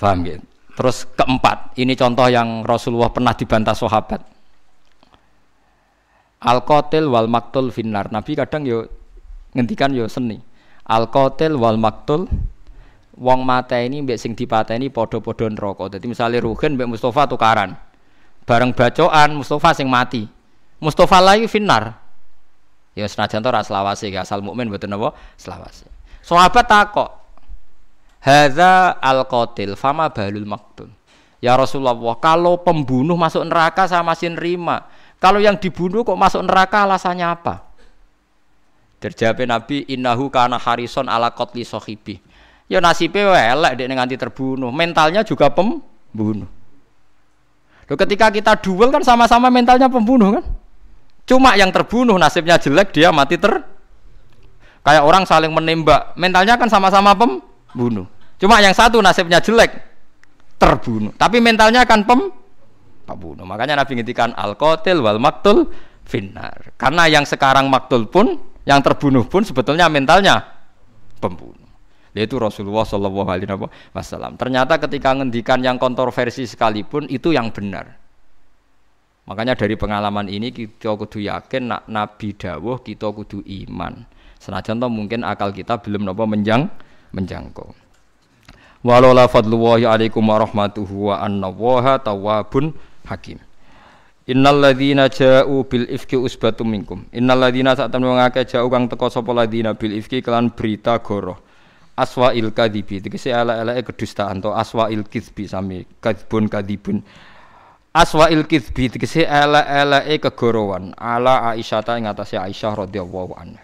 Paham gitu. Terus keempat, ini contoh yang Rasulullah pernah dibantah sahabat. Al qatil wal maktul finnar. Nabi kadang yo ngendikan yo seni. Al qatil wal maktul wong mata ini mbek sing dipateni padha-padha neraka. Dadi misale Ruhin mbek Mustafa tukaran. Bareng bacokan Mustafa sing mati. Mustafa lagi finnar. Ya senajan to ra selawase asal mukmin mboten napa selawase. Sahabat takok, Hadza al-qatil fama balul maktul. Ya Rasulullah, kalau pembunuh masuk neraka saya masih nerima. Kalau yang dibunuh kok masuk neraka alasannya apa? Terjawab Nabi innahu kana harison ala qatli sahibi. Ya nasibnya elek dia nganti terbunuh. Mentalnya juga pembunuh. Loh, ketika kita duel kan sama-sama mentalnya pembunuh kan? Cuma yang terbunuh nasibnya jelek dia mati ter kayak orang saling menembak. Mentalnya kan sama-sama pembunuh. Cuma yang satu nasibnya jelek terbunuh. Tapi mentalnya kan pem pembunuh. Makanya Nabi ngintikan al qatil wal maktul finnar. Karena yang sekarang maktul pun, yang terbunuh pun sebetulnya mentalnya pembunuh. Yaitu Rasulullah Shallallahu Alaihi Wasallam. Ternyata ketika ngendikan yang kontroversi sekalipun itu yang benar. Makanya dari pengalaman ini kita kudu yakin nak Nabi dawuh kita kudu iman. Senajan mungkin akal kita belum nopo menjang menjangkau. Walau la fadlullahi alaikum warahmatuhu wa anna tawabun hakim. Innal ladzina ja'u bil ifki usbatum minkum. Innal ladzina sak temen ngake ja'u kang teko sapa ladzina bil ifki kelan berita goroh. Aswa il kadibi tegese ala-alake kedustaan to aswa il kizbi sami kadibun kadibun. Aswa il kizbi tegese ala-alake kegorowan ala Aisyah ta ing Aisyah radhiyallahu anha.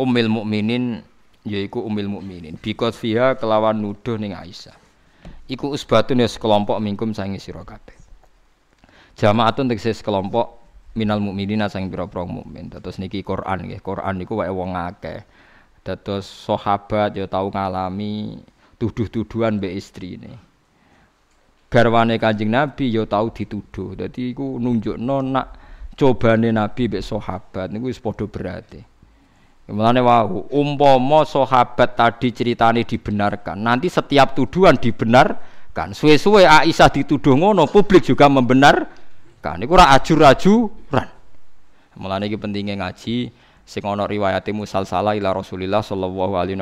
Ummul mukminin yaiku ummul mukminin. Bikot fiha kelawan nuduh ning Aisyah. Iku usbatun ya sekelompok mingkum sangi sira kabeh. Jamaatun tegese sekelompok minal mukminina sang pira-pira mukmin. Terus niki Quran nggih. Quran niku wae wong akeh. Dados sahabat ya tau ngalami tuduh-tuduhan mbek istrine. Garwane Kanjeng Nabi ya tau dituduh. Dadi iku nunjukno nak cobane Nabi mbek sahabat niku wis padha berarti. Mulane wau umpama sahabat tadi ceritane dibenarkan, nanti setiap tuduhan dibenarkan. Suwe-suwe Aisyah dituduh ngono, publik juga membenarkan Kan niku ora ajur-ajuran. Mulane iki pentinge ngaji sing ana riwayate musalsalah ila Rasulillah sallallahu alaihi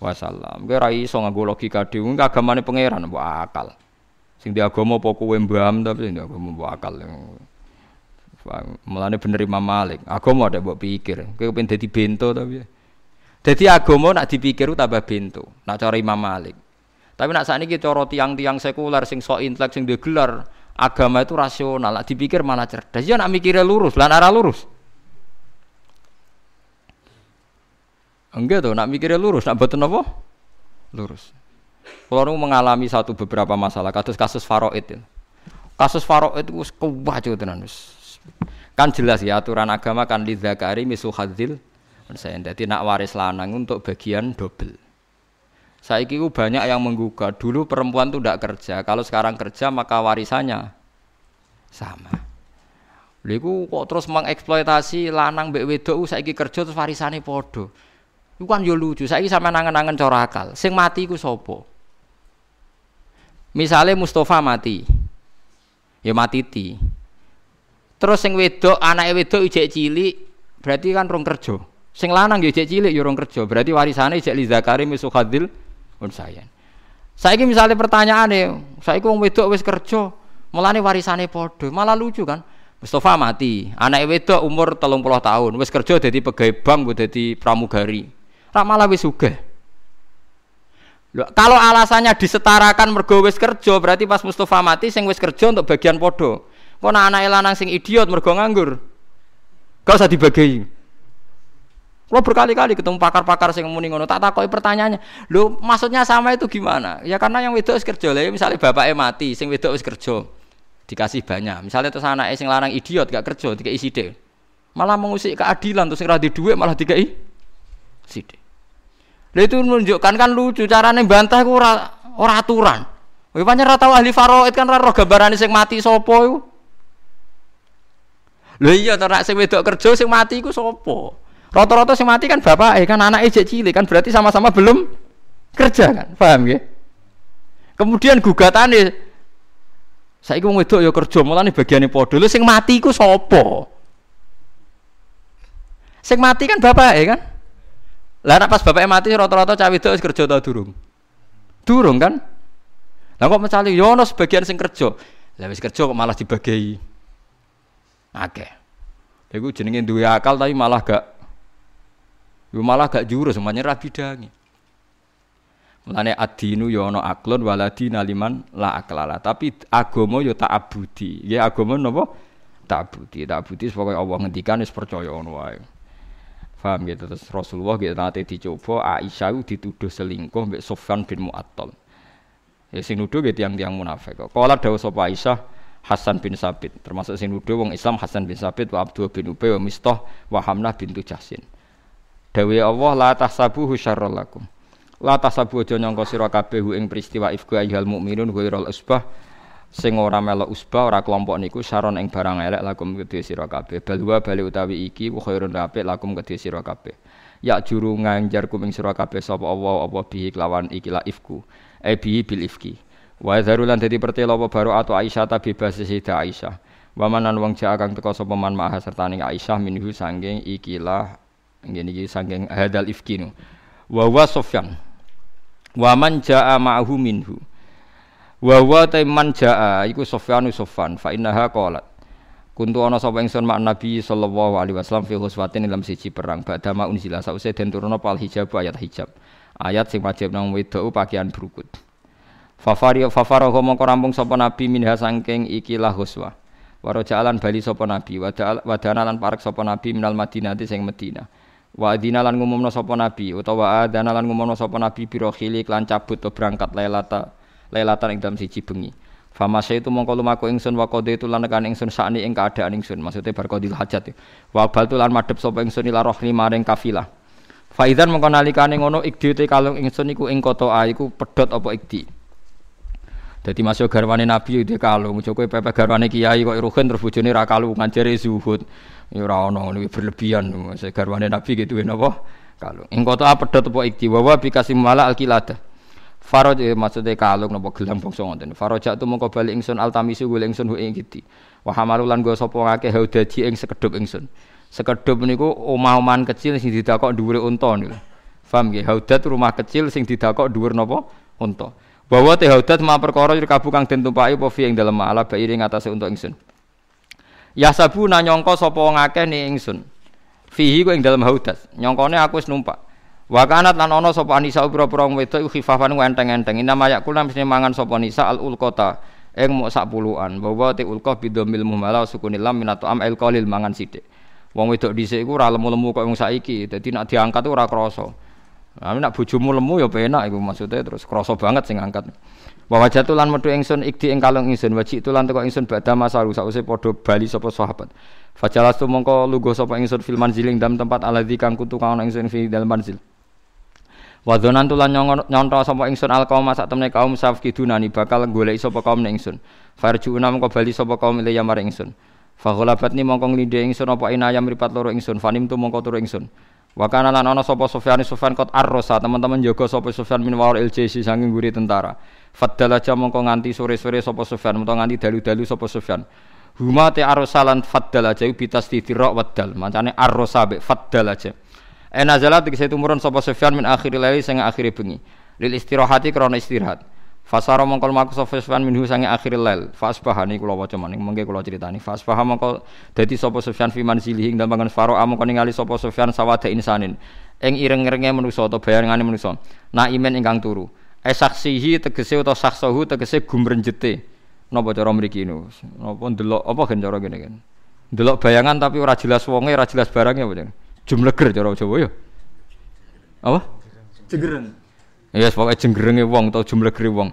wasallam. Kowe ora iso nganggo logika dhewe, agamane pangeran mbok akal. Sing di agama apa kowe mbam tapi sing di agama mbok akal. Mulane bener Imam Malik, agama ada mbok pikir. Kowe pengen dadi bento tapi. Dadi agama nak dipikir tambah bento. Nak cara Imam Malik. Tapi nak sakniki cara tiang-tiang sekuler sing sok intelek sing gelar agama itu rasional, dipikir malah cerdas. Ya nak mikirnya lurus, lan arah lurus. Enggak tuh, nak mikirnya lurus, nak betul apa? Lurus. Kalau mengalami satu beberapa masalah, kasus kasus faroid. Kasus faroid itu kuwah tenan Kan jelas ya aturan agama kan di zakari misu hadzil saya jadi nak waris lanang untuk bagian double. Saya kira banyak yang menggugat. Dulu perempuan itu tidak kerja. Kalau sekarang kerja maka warisannya sama. Lalu kok terus mengeksploitasi lanang mbek wedok saiki kerja terus warisane padha. Iku kan yo lucu. Saiki sama nangan-nangan cara akal. Sing mati iku sapa? Misalnya Mustafa mati. Ya mati ti. Terus sing wedok anake wedok ijek cilik berarti kan rong kerja. Sing lanang yo ijek cilik yo rong kerja. Berarti warisane ijek li zakari misukhadil unsayan. Saiki misalnya pertanyaan nih, saya wong wedok wis kerja, mulane warisane podo, malah lucu kan? Mustafa mati, anak wedok umur telung puluh tahun, wis kerja jadi pegawai bank, gue jadi pramugari, rak malah suge. Loh, kalau alasannya disetarakan mergo wis kerja, berarti pas Mustafa mati, sing wis kerja untuk bagian podo. Kok anak lanang sing idiot mergo nganggur, gak usah dibagi. Lo berkali-kali ketemu pakar-pakar sing muni ngono, tak takoki pertanyaannya. Lho, maksudnya sama itu gimana? Ya karena yang wedok wis kerja. Lah misalnya bapaknya mati, sing wedok wis kerja. Dikasih banyak. Misalnya terus anaknya sing larang idiot gak kerja, dikai sithik. Malah mengusik keadilan terus sing ra duit malah dikai sithik. Lah itu menunjukkan kan lucu carane bantah ku ora ora aturan. Kowe pancen ora tau ahli faraid kan ora roh gambarane sing mati sapa iku. Lho iya to nek sing wedok kerja sing mati iku sapa? Rata-rata sing mati kan bapak, eh kan anak ejek cilik kan berarti sama-sama belum kerja kan, paham ya? Kemudian gugatane saiki wong wedok ya kerja mulane bagiane padha. Lho sing mati iku sapa? Sing mati kan bapak ya kan? Lah nek pas bapaknya mati rata-rata cawe wedok wis kerja ta durung? Durung kan? Lah kok mencali yo ono sebagian sing kerja. Lah wis kerja kok malah dibagi. Akeh. Iku jenenge duwe akal tapi malah gak Yo malah gak jurus semuanya rabi dangi. Mulane adinu yo ana aklon waladina liman la aklala. Tapi agama yo tak abudi. Ya agama napa? Tak abudi. Tak abudi pokoke Allah ngendikan wis percaya ngono wae. Paham gitu terus Rasulullah gitu nanti dicoba Aisyah dituduh selingkuh mbek Sofyan bin Mu'attal. Ya sing nuduh gitu tiang-tiang munafik. Kala dawuh sapa Aisyah Hasan bin Sabit. Termasuk sing nuduh wong Islam Hasan bin Sabit wa Abdul bin Ubay wa Mistah wa Hamnah bintu Jahsin. Dawe Allah la tahsabuhu syarrul lakum. La tahsabu aja nyangka sira kabeh ing peristiwa ifku ayyuhal mukminun ghairul usbah. Sing ora melok usbah ora kelompok niku saron ing barang elek lakum kedhe sira kabeh. Balwa bali utawi iki khairun apik lakum kedhe sira kabeh. Ya juru nganjar kuming sira kabeh sapa Allah apa bihi kelawan iki la ifku. E bihi bil ifki wa zarulan dadi pertelo apa baru atau Aisyah ta bebas Sayyidah Aisyah. Wa manan wong jaa kang teka sapa man maha sertane Aisyah minhu sanging ikilah ngene iki sanging hadal ifki nu wa wa Sufyan wa man jaa ma'hu minhu. Wa wa man jaa iku Sufyanu Sufyan fa innaha qalat. Kuntu ana sapa ingsun mak Nabi sallallahu alaihi wasallam fi huswatin dalam siji perang badha ma unzila. Sause den turuna pal hijab ayat hijab. Ayat sing wajib nang wedok pakaian berukut. Fafari fafarahu mongko rampung sapa Nabi minha saking ikilah huswa. Waro jalan bali sapa Nabi wadana lan parek sapa Nabi minal Madinah sing Madinah. Wa adina lan ngumumna sapa Nabi utawa adana lan ngumumna sapa Nabi biro khili lan cabut to berangkat lailata lailatan ing dalam siji bengi. Fama itu mongko lumaku ingsun wa qadi itu lan nekan ingsun sakni ing keadaan ingsun. Maksudnya bar hajat. Wa bal tu lan madhep sapa ingsun ila rohli maring kafilah. Faidan mongko nalikane ngono ikdi te kalung ingsun iku ing kota iku pedhot apa ikdi. Dadi masuk garwane Nabi itu kalung, kowe pepe garwane kiai kok ruhen terus bojone ra kalungan jere zuhud. Ya ora ono ngono berlebihan. Masuk garwane Nabi gitu napa? Kalung. Ing kota A pedhot apa ikdi wa wa bikasim mala alqiladah. Faraj eh, maksudnya kalung napa gelang bangsa ngoten. Faraja tu mongko bali ingsun altamisu gule ingsun hu ing giti. Wa hamalu lan go sapa ngake haudaji ing sekedhup ingsun. Sekedhup niku omah-omahan kecil sing didakok dhuwure unta niku. Paham nggih? Haudat rumah kecil sing didakok dhuwur napa? Unta. Bahwa te haudat ma perkara kabu kang den tumpaki apa fi ing dalem ala bairi ngatasé untuk ingsun. Ya sabu nanyangka sapa ngakeh ni ingsun. Fihi ku ing dalem haudat. Nyongkone aku wis numpak. Wa kanat lan ana sapa Anisa pira-pira wedok khifafan enteng-enteng. Ina mayak kula mesti mangan sapa Nisa al ulqata ing mok sak puluhan. Bahwa te ulqa bidomil muhmala sukunil lam minatu am qalil mangan sithik. Wong wedok dhisik iku ora lemu-lemu kok wong saiki. Dadi nek diangkat ora krasa. Nah, nek bojomu lemu ya penak iku maksudnya terus krasa banget sing angkat. Wa wajatu lan metu ingsun ikdi ing kalung ingsun waji itu lan teko ingsun badha masaru sause padha bali sapa sahabat. Fajalas tu mongko lugo sapa ingsun fil manziling dalam tempat aladzi kang kutu kang ingsun fi dalam manzil. Wadonan tulan nyonto sapa ingsun alqaum sak temne kaum safkidunani bakal golek sapa kaum ingsun. Farjuuna mongko bali sapa kaum ile ya maring ingsun. Fagholabat ni mongko nglindhe ingsun apa inayam mripat loro ingsun. Fanim tu mongko turu ingsun. Wa kana lan ana sapa Sufyan Sufyan kot arrosa teman-teman jaga sapa Sufyan min wawar LJC saking guri tentara. Faddal aja mongko nganti sore-sore sapa Sufyan utawa nganti dalu-dalu sapa Sufyan. Huma te arrosalan faddal aja bitas titirok waddal. Mancane arrosa be faddal aja. Ena zalat tegese tumurun sapa Sufyan min akhir laili sing akhir bengi. Lil istirahati krana istirahat. Fasara mongkol maku sapa Sufyan minhu sange akhir lail. Fasbaha niku kula waca maning mengke kula critani. Fasbaha mongko dadi sapa Sufyan fi manzilihi ing dalem pangan faro mongko ningali sapa Sufyan sawada insanin. Ing ireng-irenge manusa utawa bayangane manusa. Na imen ingkang turu. Esaksihi tegese utawa saksohu tegese gumrenjete. Napa cara mriki niku? Napa ndelok apa gen cara kene kan? Ndelok bayangan tapi ora jelas wonge, ora jelas barangnya apa Jumleger cara Jawa ya. Apa? Jengereng. Ya yes, pokoke jenggerenge wong atau jumlegere wong.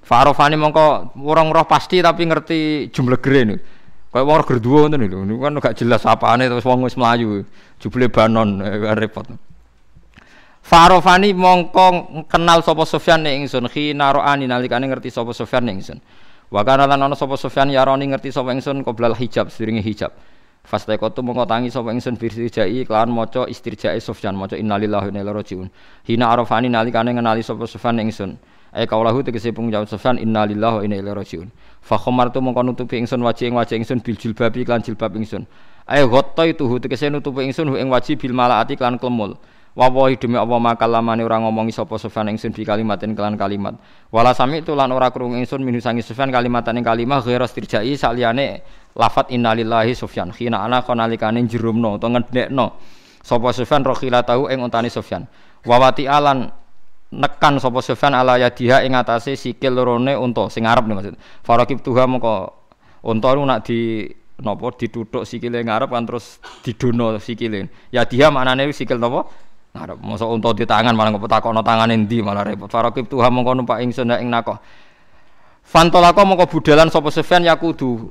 Farofani mongko orang roh pasti tapi ngerti jumlegere niku. Kayak wong reger duwa ngoten lho. Kan gak jelas apane terus wong wis mlayu. Jubule banon eh, repot. Farofani mongko kenal sapa Sofyan ning ingsun khina ro'ani nalikane ngerti sapa Sofyan ning ingsun. Wa kana lan ana sapa Sofyan yaroni ngerti ingsun hijab sedurunge hijab. Fastaikotu mongko tangi sapa ingsun birjai kelawan maca istirjae Sufyan maca innalillahi wa inna ilaihi rajiun. Hina arafani nalikane ngenali sapa Sufyan ingsun. Ai kaulahu tegese pengucap Sufyan innalillahi wa inna ilaihi rajiun. Fa khamartu mongko nutupi ingsun wajih ing wajih ingsun bil jilbabi lan jilbab ingsun. Ai ghatta itu tegese nutupi ingsun ing wajih bil malaati lan klemul. Wa wahi demi apa makalamane ora ngomongi sapa Sufyan ingsun bi kalimatin kelan kalimat. Wala sami itu lan ora krungu ingsun minu sangi Sufyan kalimatan ing kalimah ghairu tirjai saliyane lafat innalillahi Sufyan. Khina ana konalikane jerumno utawa ngedekno sapa Sufyan rokhila tahu ing untane Sufyan. Wawati alan nekan sapa Sufyan ala yadiha ing atase sikil lorone unta sing nih maksud. Farakib tuha unta niku nak di napa dituthuk sikile ngarep kan terus didono sikile. Yadiha maknane sikil napa? Ngarep. Mosok unta di tangan malah kok takono tangane ndi malah repot. Farakib tuha moko numpak ingsun ing nakoh. Fantolako moko budalan sapa Sufyan yakudu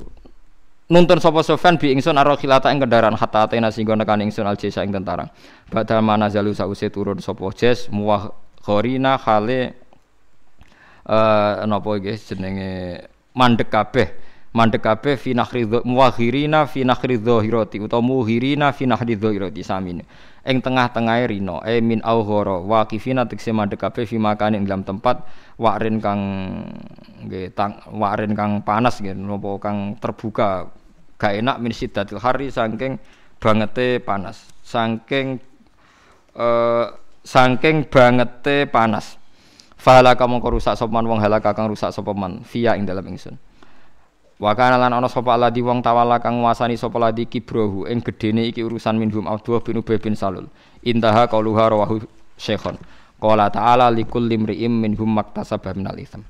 nuntun sapa Sofyan bi ingsun aro khilata ing kendaraan hatta atena singgo nekan ingsun al jesa ing tentara. Badal mana zalu sause turun sapa jes muwah Khorina khale eh napa iki jenenge mandek kabeh mandek kabeh fi nakhri muwahirina fi nakhri dhahirati utawa muhirina fi nakhri dhahirati samine ing tengah-tengahe rino. E min aughara waqifina tekse mandek kabeh fi makane ing dalam tempat. Wakrin kang nggih wakrin kang panas nggih napa kang terbuka. Gak enak min siddatil hari saking bangete panas. Saking eh saking bangete panas. Fahala kau rusak sopan wong halaka kang rusak sopaman via ing dalam ingsun. Wa kana lan ana sapa aladi wong tawala kang nguasani sapa ladi kibrohu ing gedene iki urusan minhum Abdullah bin Ubay bin Salul. Intaha qauluha rawahu Syekhon. Qala ta'ala likul limri'im minhum maktasaba minal itsam.